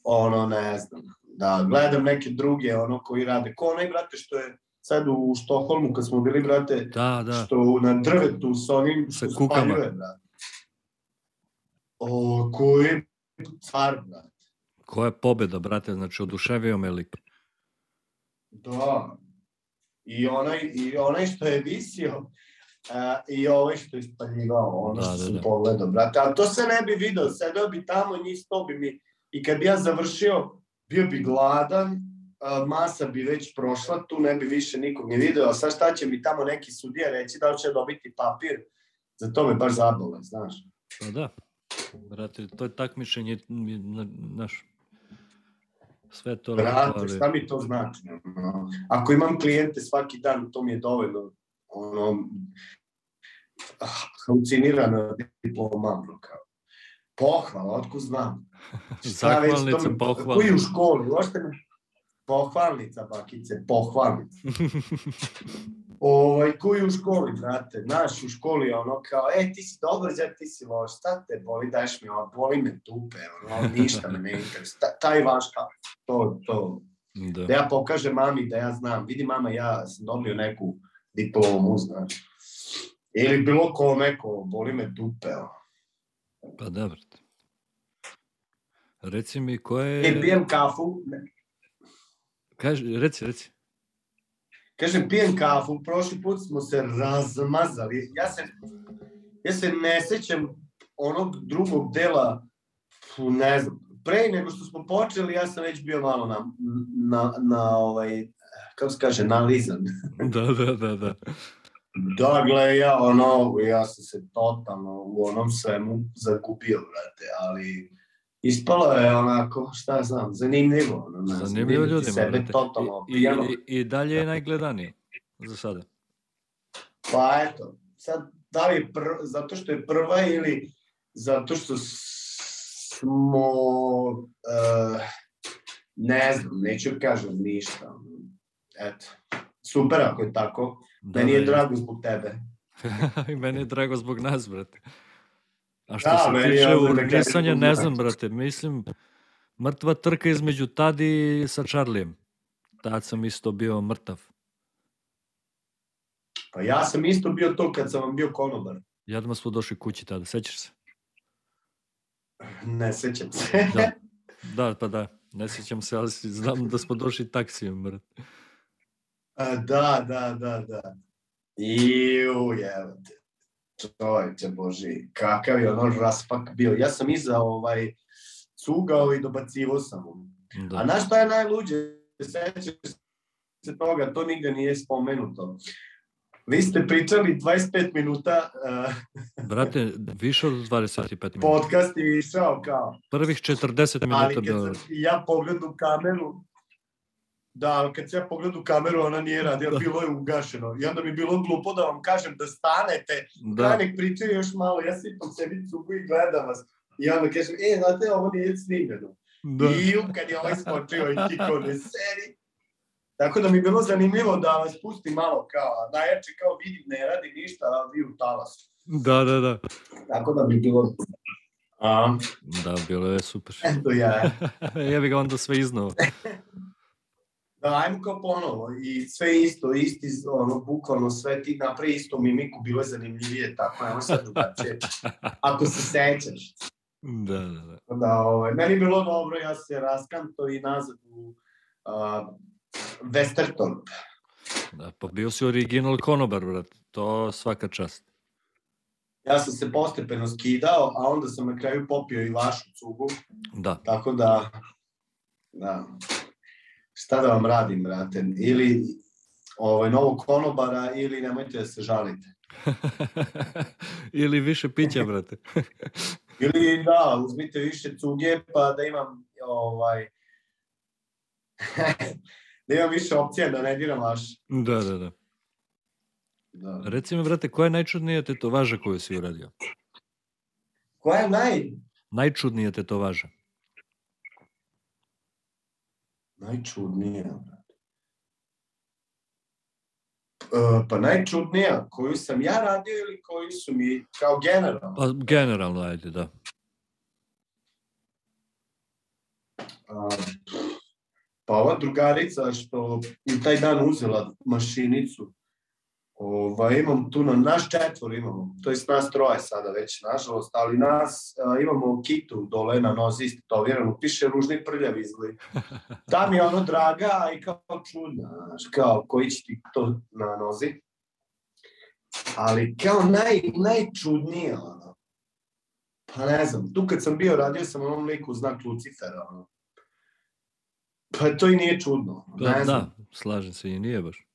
ono, ne znam, da gledam neke druge, ono, koji rade. Ko onaj, brate, što je sad u Štokholmu, kad smo bili, brate, Da, da. što na drvetu s onim Sa kukama. spaljuje, brate. O, koji car, brate. Koja pobeda, brate, znači oduševio me lik. Da. I onaj, i onaj što je visio, a, i ovaj što je spaljivao, ono Da, što da, sam da. pogledao, brate. A to se ne bi video, sedeo bi tamo, njih sto bi mi, i kad bi ja završio, bio bi gladan, a, masa bi već prošla, tu ne bi više nikog ni video, a sad šta će mi tamo neki sudija reći, da li će dobiti papir, za to me baš zabole, znaš. Pa da. Brate, to je takmičenje, mi, na- znaš, sve to Brate, ali... šta mi to znači? ono? Ako imam klijente svaki dan, to mi je dovoljno. Ono, ah, halucinirana diploma, ono, kao. Pohvala, otko znam. Zahvalnica, pohvala. Koji u školi, uopšte me... Pohvalnica, bakice, pohvalnica. Ovaj, koji u školi, brate, znaš, u školi ono kao, e, ti si dobar, zar ti si loš, šta te boli, daješ mi ovo, boli me dupe, ono, ništa me ne interesuje, Ta- taj vaš, to, to, Da. da ja pokažem mami da ja znam, vidi mama, ja sam dobio neku diplomu, znaš, ili bilo ko neko, boli me dupe, ono. Pa da, brate. Reci mi, ko E, je... pijem kafu, ne, Kaži, reci, reci. Kažem, pijem kafu, prošli put smo se razmazali. Ja se, ja se ne sećam onog drugog dela, ne znam, pre nego što smo počeli, ja sam već bio malo na, na, na ovaj, kako se kaže, nalizan. Da, da, da, da. Da, gle, ja, ono, ja sam se totalno u onom svemu zagubio, brate, ali ispalo je onako, šta znam, zanimljivo. Ono, Zanimljivo ljudima, sebe totalno I, i, I dalje je najgledaniji za sada. Pa eto, sad, da li je pr... zato što je prva ili zato što smo, uh, ne znam, neću kažem ništa. Eto, super ako je tako. Da, Meni je da, drago zbog tebe. I meni je drago zbog nas, brate. A što Da, se tiče urnisanja, ne znam, brate. Mislim, mrtva trka između Tadi sa Charlijem. Tad sam isto bio mrtav. Pa ja sam isto bio to kad sam vam bio konobar. Jadma smo došli kući tada, sećaš se? Ne sećam se. Da. Da, pa da. Ne sjećam se, ali znam da smo došli taksijem, brate. A, da, da, da, da. Iu, jevate. Čovječe Boži, kakav je ono raspak bio. Ja sam iza ovaj, cugao i dobacivo sam mu. Da. A znaš šta je najluđe? Sećaš se toga, to nigde nije spomenuto. Vi ste pričali 25 minuta, uh, Brate, više od 25 minuta. podcast je išao kao, Prvih 40 minuta ali kad sam ja pogledam kameru, da, ali kad sam ja pogledam u kameru, ona nije radila, Da. bilo je ugašeno. I onda mi je bilo glupo da vam kažem da stanete, da. Da, nek pričaju još malo, ja sipam sebi cugu i gledam vas. I onda kažem, e, znate, ovo nije snimljeno. da. I kad je ovaj skočio i kiko ne seri. Tako da mi je bilo zanimljivo da vas pusti malo kao, a najjače kao vidim ne radi ništa, a vi u talasu. Da, da, da. Tako da mi je bilo... A, Da, bilo je super. eto ja. ja bih ga onda sve iznao. Ajmo kao ponovo i sve isto, isti, ono, bukvalno sve ti napravi isto mimiku, bilo je zanimljivije, tako, evo sad drugačije. Ako se sećaš. Da, da, da. Da, ovaj, meni je bilo dobro, ja se raskanto i nazad u uh, Westertorp. da. Pa bio si original konobar, brate. To svaka čast. Ja sam se postepeno skidao, a onda sam na kraju popio i vašu cugu, Da. tako da, da, šta da vam radim, brate, ili ovaj, novog konobara, ili nemojte da se žalite. Ili više pića, brate. Ili da, uzmite više cuge, pa da imam, ovaj, da imam više opcija da ne diram vaš. Da, da, da. Da. Reci mi, brate, koja je najčudnija tetovaža koju si uradio? Koja je naj, Najčudnija tetovaža. Najčudnija? brate? E, pa najčudnija, koju sam ja radio ili koju su mi, kao generalno? Pa generalno, ajde, da. A, pa ova drugarica što je taj dan uzela mašinicu, Ovaj, imam tu na naš četvor imamo, to je nas troje sada već, nažalost, ali nas a, imamo kitu dole na nozi istetoviranu, piše ružni prljav izgled. Da mi je ono draga, a i kao čudna, znaš, kao koji će ti to na nozi. Ali kao naj, najčudnije, ono, pa ne znam, tu kad sam bio, radio sam onom liku znak Lucifera, ono. Pa to i nije čudno, ne Da, znam. da, slažem se i nije baš.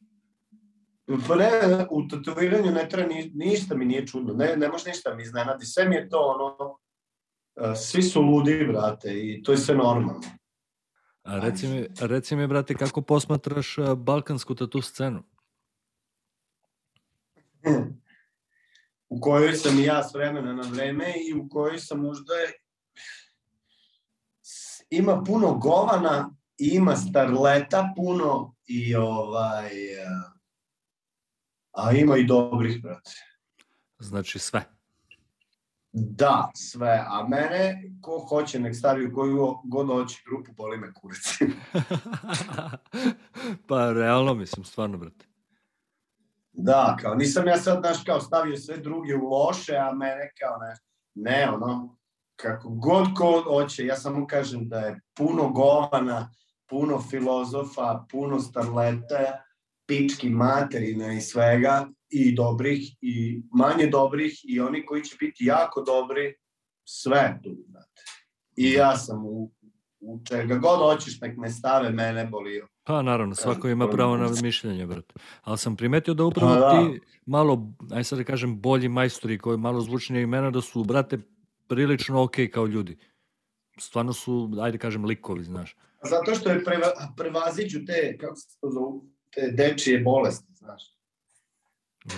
Ne, u tetoviranju ne treba ni, ništa mi nije čudno, ne, ne može ništa mi iznenadi, sve mi je to ono, uh, svi su ludi, brate, i to je sve normalno. A reci mi, reci mi, brate, kako posmatraš a, balkansku tatu scenu? u kojoj sam i ja s vremena na vreme i u kojoj sam možda s- ima puno govana i ima starleta puno i ovaj uh, a ima i dobrih, brate. Znači sve. Da, sve. A mene, ko hoće, nek stavi u koju god hoće grupu, boli me kurac. pa realno mislim, stvarno, brate. da, kao nisam ja sad, znaš, kao stavio sve druge u loše, a mene kao ne, ne, ono, kako god ko hoće, ja samo kažem da je puno govana, puno filozofa, puno starleta, pički materina i svega, i dobrih, i manje dobrih, i oni koji će biti jako dobri, sve tu, znate. I ja sam u, u čega god hoćeš, nek me stave, mene bolio. Pa naravno, svako ima pravo na mišljenje, brate. Ali sam primetio da upravo Pa da. ti malo, aj sad da kažem, bolji majstori koji malo zvučnije imena, da su, brate, prilično okej kao ljudi. Stvarno su, ajde kažem, likovi, znaš. Zato što je preva, prevaziđu te, kako se to zovu, dečije bolesti, znaš.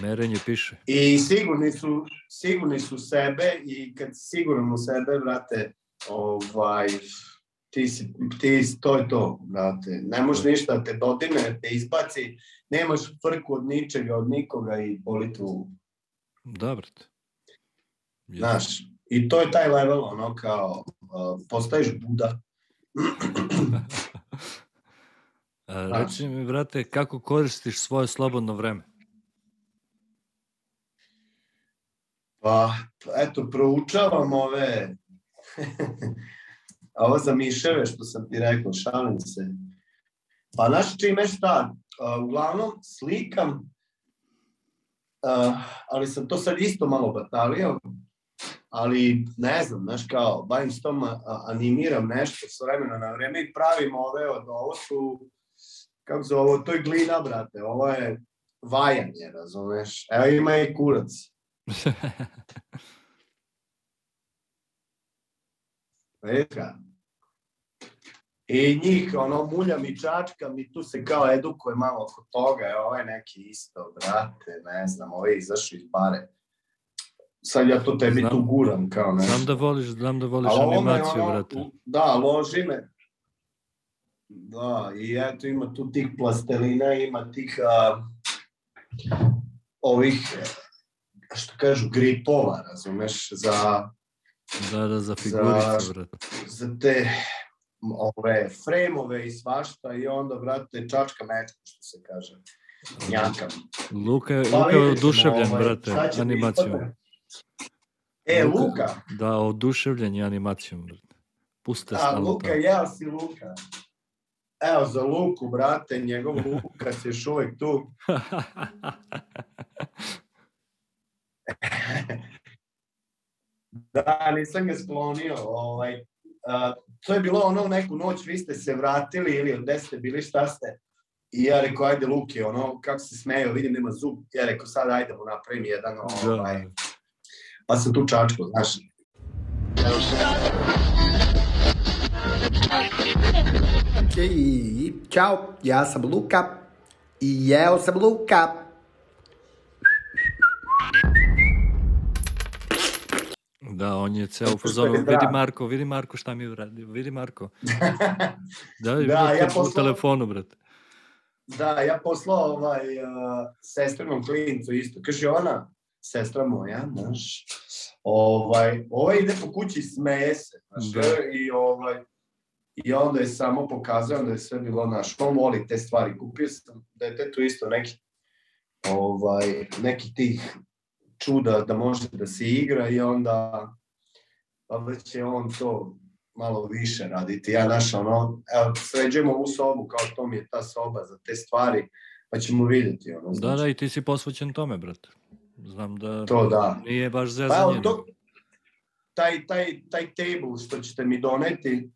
Merenje piše. I sigurni su, sigurni su sebe i kad si siguran u sebe, brate, ovaj, ti, si, ti to je to, brate. Ne može ništa da te dodine, te izbaci, nemaš frku od ničega, od nikoga i boli tu, Da, brate. Jeste. znaš. I to je taj level, ono, kao, uh, postaješ Buda. A, reci mi, brate, kako koristiš svoje slobodno vreme? Pa, eto, proučavam ove, a ovo za miševe što sam ti rekao, šalim se. Pa, znaš čime šta, a, uglavnom slikam, a, ali sam to sad isto malo batalio, ali ne znam, znaš kao, bavim s tom, animiram nešto s vremena na vreme i pravim ove, od ovo su, kako se ovo, to je glina, brate, ovo je vajanje, razumeš? Evo ima i kurac. Veka. I njih, ono, muljam i čačkam i tu se kao edukuje malo oko toga, je neki isto, brate, ne znam, ovo je izašao iz bare. Sad ja to tebi Znam. tu guram, kao ne. Znam da voliš, znam da voliš Ali animaciju, ono, brate. Da, loži me. Da, i eto ima tu tih plastelina, ima tih a, ovih, što kažu, gripova, razumeš, za Da, da, za figurice, brate. za te ove frejmove i svašta i onda, brate, čačka mečka, što se kaže. Njakam. Luka, Pa Luka je oduševljen, ovaj, brate, animacijom. E, Luka- Luka. Da, oduševljen je animacijom, brate. Puste A, stalno Luka, jeo si Luka. Evo, za Luku, brate, njegov Lukas je još uvek tu. Da, nisam ga sklonio. Ovaj, a, to je bilo ono neku noć, vi ste se vratili ili gde ste bili, šta ste? I ja rekao, ajde Luki, ono, kako se smeju, vidim nema zub. Ja rekao, sad ajde mu napravim jedan, Da, ovaj, pa sam tu čačko, znaš. I, Ćao, ja sam Luka i jeo sam Luka. Da, on je ceo je vidi. Marko, vidi Marko šta mi je uradio, vidi Marko. Da, Da, ja u poslao- telefonu, brate. Da, ja poslao ovaj, uh, sestrinom klincu isto. Kaže ona, sestra moja, znaš, ovaj, ovaj ide po kući i smeje se, znaš, Da. i ovaj, I onda je samo pokazao da je sve bilo naš. On voli te stvari. Kupio sam detetu isto neki, ovaj, neki tih čuda da može da se igra i onda pa već će on to malo više raditi. Ja naš ono, evo, sređujemo ovu sobu kao to mi je ta soba za te stvari, pa ćemo vidjeti. Ono, znači. Da, da, i ti si posvećen tome, brate. Znam da, to da. nije baš zezanje. Pa, evo, to, taj, taj, taj table što ćete mi doneti,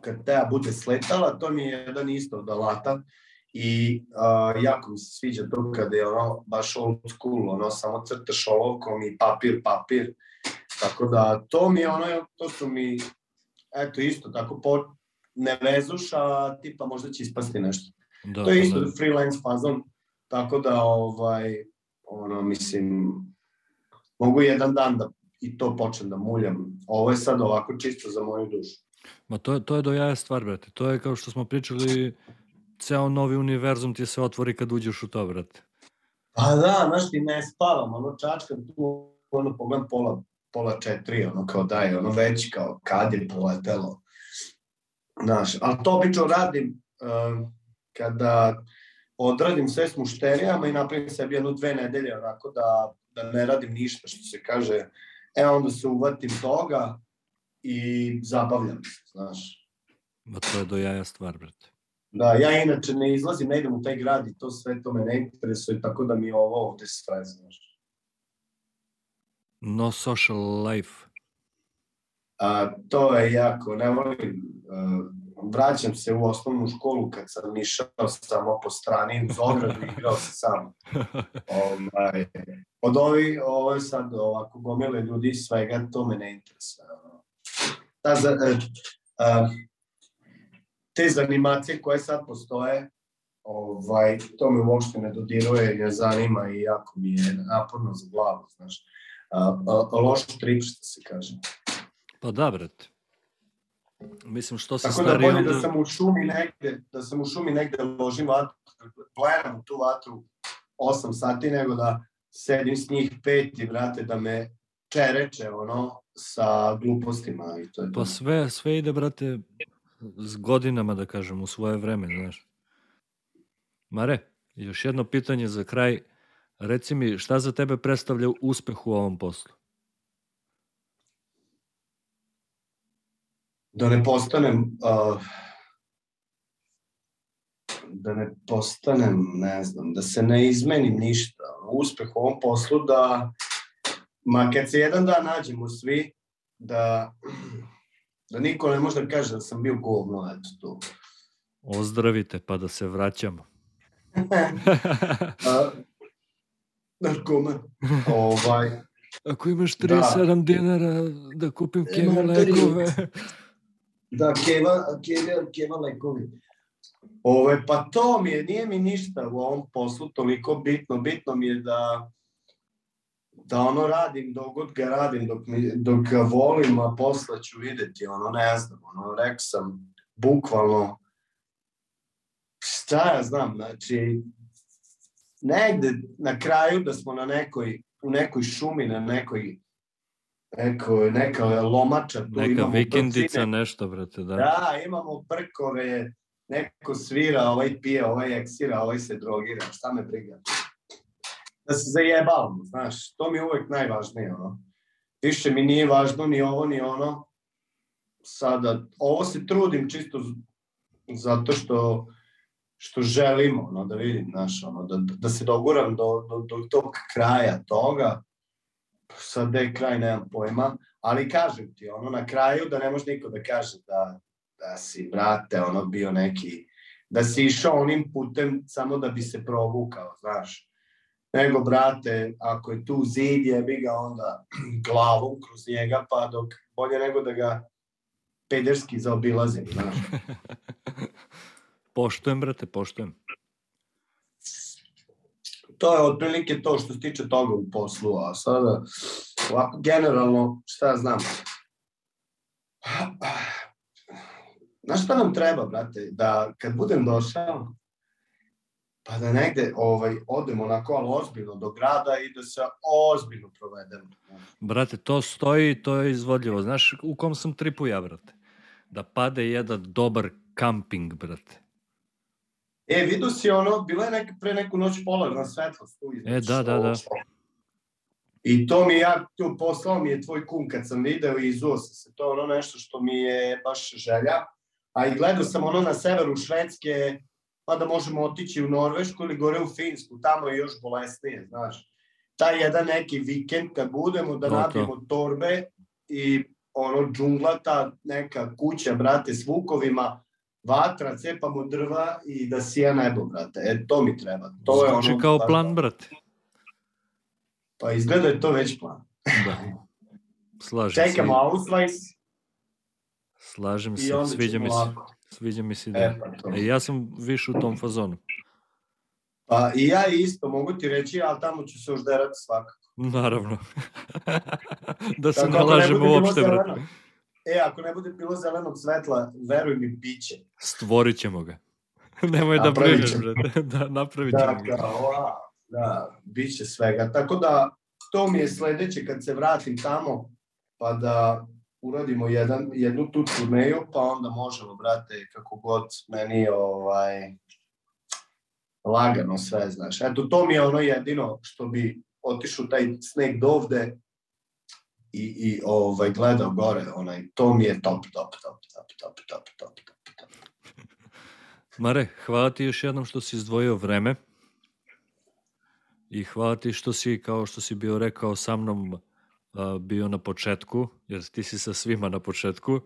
kad teja bude sletala, to mi je jedan isto od alata i uh, jako mi se sviđa to kada je ono baš old school, ono samo crtaš olovkom i papir, papir, tako da to mi je ono, to su mi, eto isto, tako po, ne vezuš, a tipa možda će ispasti nešto. Da, to je isto da. freelance fazon, tako da ovaj, ono, mislim, mogu jedan dan da i to počnem da muljam. Ovo je sad ovako čisto za moju dušu. Ma to, to je do jaja stvar, brate. To je kao što smo pričali, ceo novi univerzum ti se otvori kad uđeš u to, brate. Pa da, znaš ti ne spavam, ono čačkam tu, ono pogledam pola, pola četiri, ono kao daj, ono već kao kad je poletelo. Znaš, a to obično radim uh, kada odradim sve s mušterijama i napravim sebi jednu dve nedelje onako da, da ne radim ništa što se kaže e onda se uvatim toga i zabavljam se, znaš. Ma to je do jaja stvar, brate. Da, ja inače ne izlazim, ne idem u taj grad i to sve to me ne interesuje, tako da mi je ovo ovde stres, znaš. No social life. A, to je jako, ne volim, uh, vraćam se u osnovnu školu kad sam išao samo po strani uz ogradu i igrao se sam. Ovaj, od ovi, ovo je sad ovako gomile ljudi svega, to me ne interesuje. Ta, za, a, te zanimacije koje sad postoje, ovaj, to me uopšte ne dodiruje, ne zanima i jako mi je naporno za glavu, znaš. A, a, loš trip, što se kaže. Pa da, brate. Mislim, što se Tako da bolje onda... da sam u šumi negde, da sam u šumi negde ložim vatru, plenam tu vatru 8 sati, nego da sedim s njih pet i, brate, da me čereče, ono, sa glupostima i to je Pa sve, sve ide, brate, s godinama, da kažem, u svoje vreme, znaš. Mare, još jedno pitanje za kraj. Reci mi, šta za tebe predstavlja uspeh u ovom poslu? da ne postanem uh, da ne postanem, ne znam, da se ne izmenim ništa. Uspeh u ovom poslu da, ma kad se jedan dan nađemo svi, da, da niko ne može da kaže da sam bio govno, eto tu. Ozdravite, pa da se vraćamo. A, narkoman. ovaj, Ako imaš 37 da. dinara da kupim keve lekove. Da, keva, keva, keva lekovi. Ove, pa to mi je, nije mi ništa u ovom poslu toliko bitno. Bitno mi je da da ono radim dok god ga radim, dok, mi, dok ga volim, a posle ću videti, ono ne znam, ono rekao sam, bukvalno, šta ja znam, znači, negde na kraju da smo na nekoj, u nekoj šumi, na nekoj Eko, neka lomača. Tu neka imamo vikendica, procine. nešto, brate, da. Da, imamo prkove, neko svira, ovaj pije, ovaj eksira, ovaj se drogira, šta me briga. Da se zajebavamo, znaš, to mi je uvek najvažnije, ono. Više mi nije važno ni ovo, ni ono. Sada, ovo se trudim čisto zato što što želimo, ono, da vidim, znaš, ono, da, da se doguram do, do, do tog kraja toga, sad da je kraj, nemam pojma, ali kažem ti, ono na kraju da ne može niko da kaže da, da si, brate, ono bio neki, da si išao onim putem samo da bi se provukao, znaš. Nego, brate, ako je tu zid, jebi ga onda glavom kroz njega, pa dok bolje nego da ga pederski zaobilazim, znaš. poštujem, brate, poštujem to je otprilike to što se tiče toga u poslu, a sada ovako generalno, šta ja znam, Znaš šta nam treba, brate? Da kad budem došao, pa da negde ovaj, odemo onako ali ozbiljno do grada i da se ozbiljno provedemo. Brate, to stoji, to je izvodljivo. Znaš u kom sam tripu ja, brate? da pade jedan dobar kamping, brate. E, vidio si ono, bila je neka, pre neku noć polarna svetlost tu. E, da, da, da. I to mi ja, tu poslao mi je tvoj kum kad sam video i izuo sam se. To je ono nešto što mi je baš želja. A i gledao sam ono na severu Švedske, pa da možemo otići u Norvešku ili gore u Finsku, tamo je još bolesnije, znaš. Taj jedan neki vikend kad budemo da nabijemo torbe i ono džunglata, neka kuća, brate, s vukovima, vatra, cepamo drva i da sija nebo, brate. E, to mi treba. To je Zvuči ono, kao baš- plan, brate. Pa izgleda je to već plan. Da. Slažem Čekamo se. Ausweis Slažem se, sviđa mi se. lako. Sviđa mi se E, da. pa. E, ja sam više u tom fazonu. Pa i ja isto mogu ti reći, ali tamo ću se užderati svakako. Naravno. da se Tako, ne lažemo uopšte, brate. E, ako ne bude bilo zelenog svetla, veruj mi, bit će. Stvorit ćemo ga. Nemoj da brineš, brate. Da, napravit Da, ćemo ga. kao, wow, da, bit će svega. Tako da, to mi je sledeće kad se vratim tamo, pa da uradimo jedan, jednu tu turneju, pa onda možemo, brate, kako god meni ovaj, lagano sve, znaš. Eto, to mi je ono jedino što bi otišao taj sneg dovde i, i ovaj, gledao gore, onaj, to mi je top, top, top, top, top, top, top, top, top. Mare, hvala ti još jednom što si izdvojio vreme i hvala ti što si, kao što si bio rekao, sa mnom bio na početku, jer ti si sa svima na početku.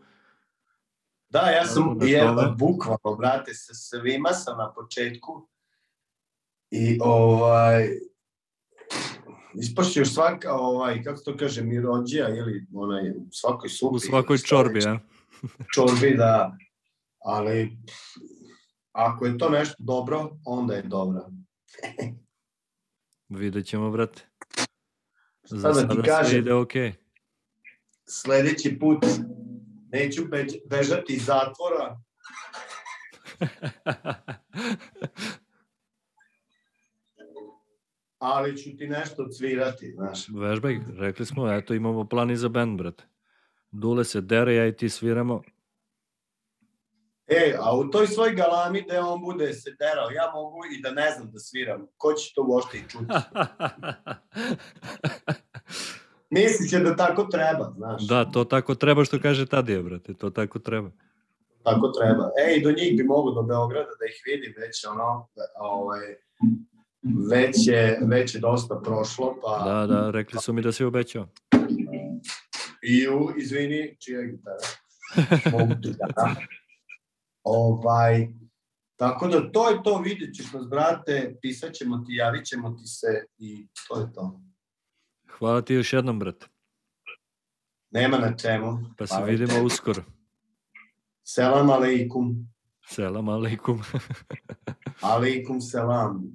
Da, ja sam da je, tome- bukvalno, brate, sa svima sam na početku i ovaj, ispašće još svaka, ovaj, kako to kaže, mirođija ili onaj, u svakoj supi. U svakoj čorbi, već. a? Čorbi, da, ali ako je to nešto dobro, onda je dobro. Vidjet ćemo, brate. Za da ti sada sve kažem? ide okej. Sledeći put neću bež, bežati iz zatvora, ali ću ti nešto cvirati, znaš. Vežbaj, rekli smo, eto imamo plan i za band, brate. Dule se dere, ja i ti sviramo. E, a u toj svoj galami gde on bude se derao, ja mogu i da ne znam da sviram. Ko će to uopšte i čuti? Mislit će da tako treba, znaš. da, to tako treba što kaže Tadija, brate, to tako treba. Tako treba. E, i do njih bi mogu do Beograda da ih vidim, već ono, ovaj, već je, već je dosta prošlo, pa... Da, da, rekli su mi da si obećao. I u, izvini, čija je gitara? Mogu ti da, da. Ovaj, tako da to je to, vidjet ćeš nas, brate, pisat ćemo ti, javit ćemo ti se i to je to. Hvala ti još jednom, brate. Nema na čemu. Pa se Hvala vidimo uskoro. Selam aleikum. Selam aleikum. aleikum selam.